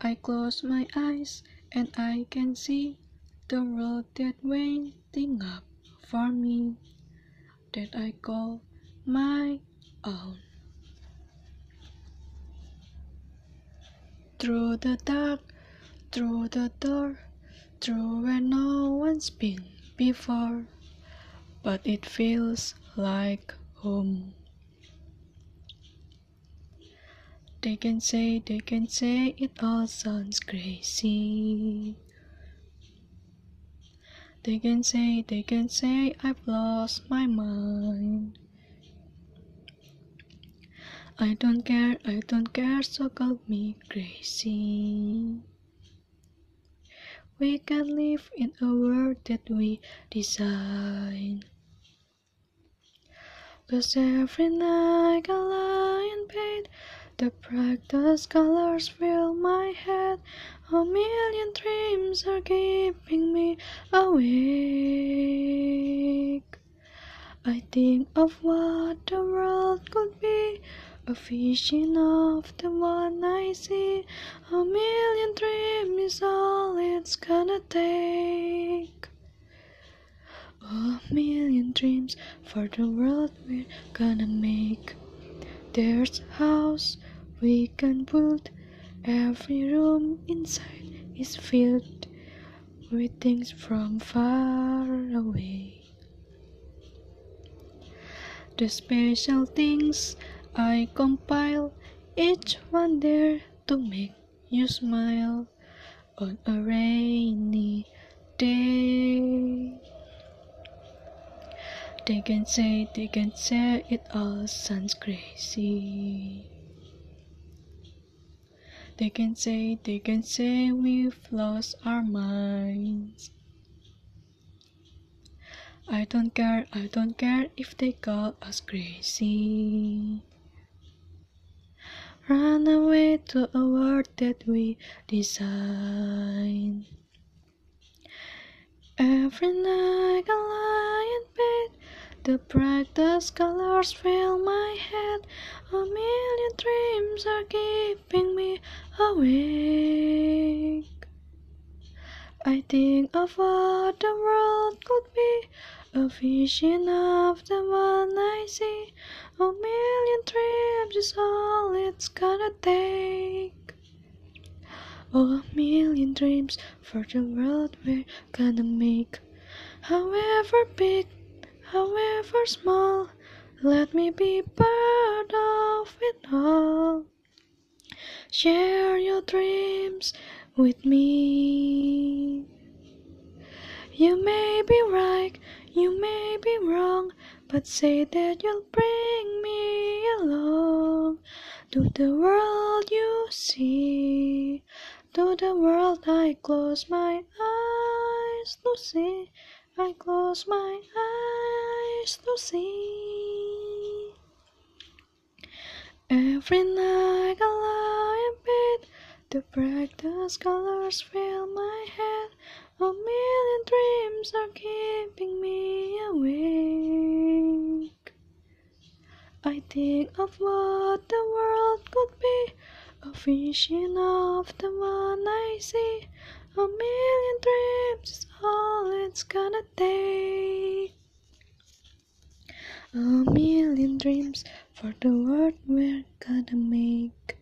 I close my eyes and I can see the world that waiting up for me that I call my own. Through the dark, through the door, through where no one's been before, but it feels like home. They can say, they can say it all sounds crazy. They can say, they can say I've lost my mind. I don't care, I don't care, so call me crazy. We can live in a world that we design. Cause every night I lie in bed, the practice colors fill my head. A million dreams are keeping me awake. I think of what the world could be, a vision of the one I see. A million dreams is all it's gonna take. A million dreams for the world we're gonna make. There's a house we can build. Every room inside is filled with things from far away. The special things I compile, each one there to make you smile on a rainy day. They can say, they can say it all sounds crazy. They can say, they can say we've lost our minds. I don't care, I don't care if they call us crazy. Run away to a world that we design. Every night I lie in bed, the brightest colors fill my head. A million dreams are keeping me awake. I think of what the world could be, a vision of the one I see. A million dreams is all it's gonna take. Oh, a million dreams for the world we're gonna make. However big, however small, let me be part of it all. Share your dreams with me. You may be right, you may be wrong, but say that you'll bring me along to the world you see. To the world I close my eyes see. I close my eyes see. Every night I lie in bed, the brightest colors fill my head. A million dreams are keeping me awake. I think of what the world could be, a vision of the one I see. A million dreams is all it's gonna take. A million dreams for the world we're gonna make.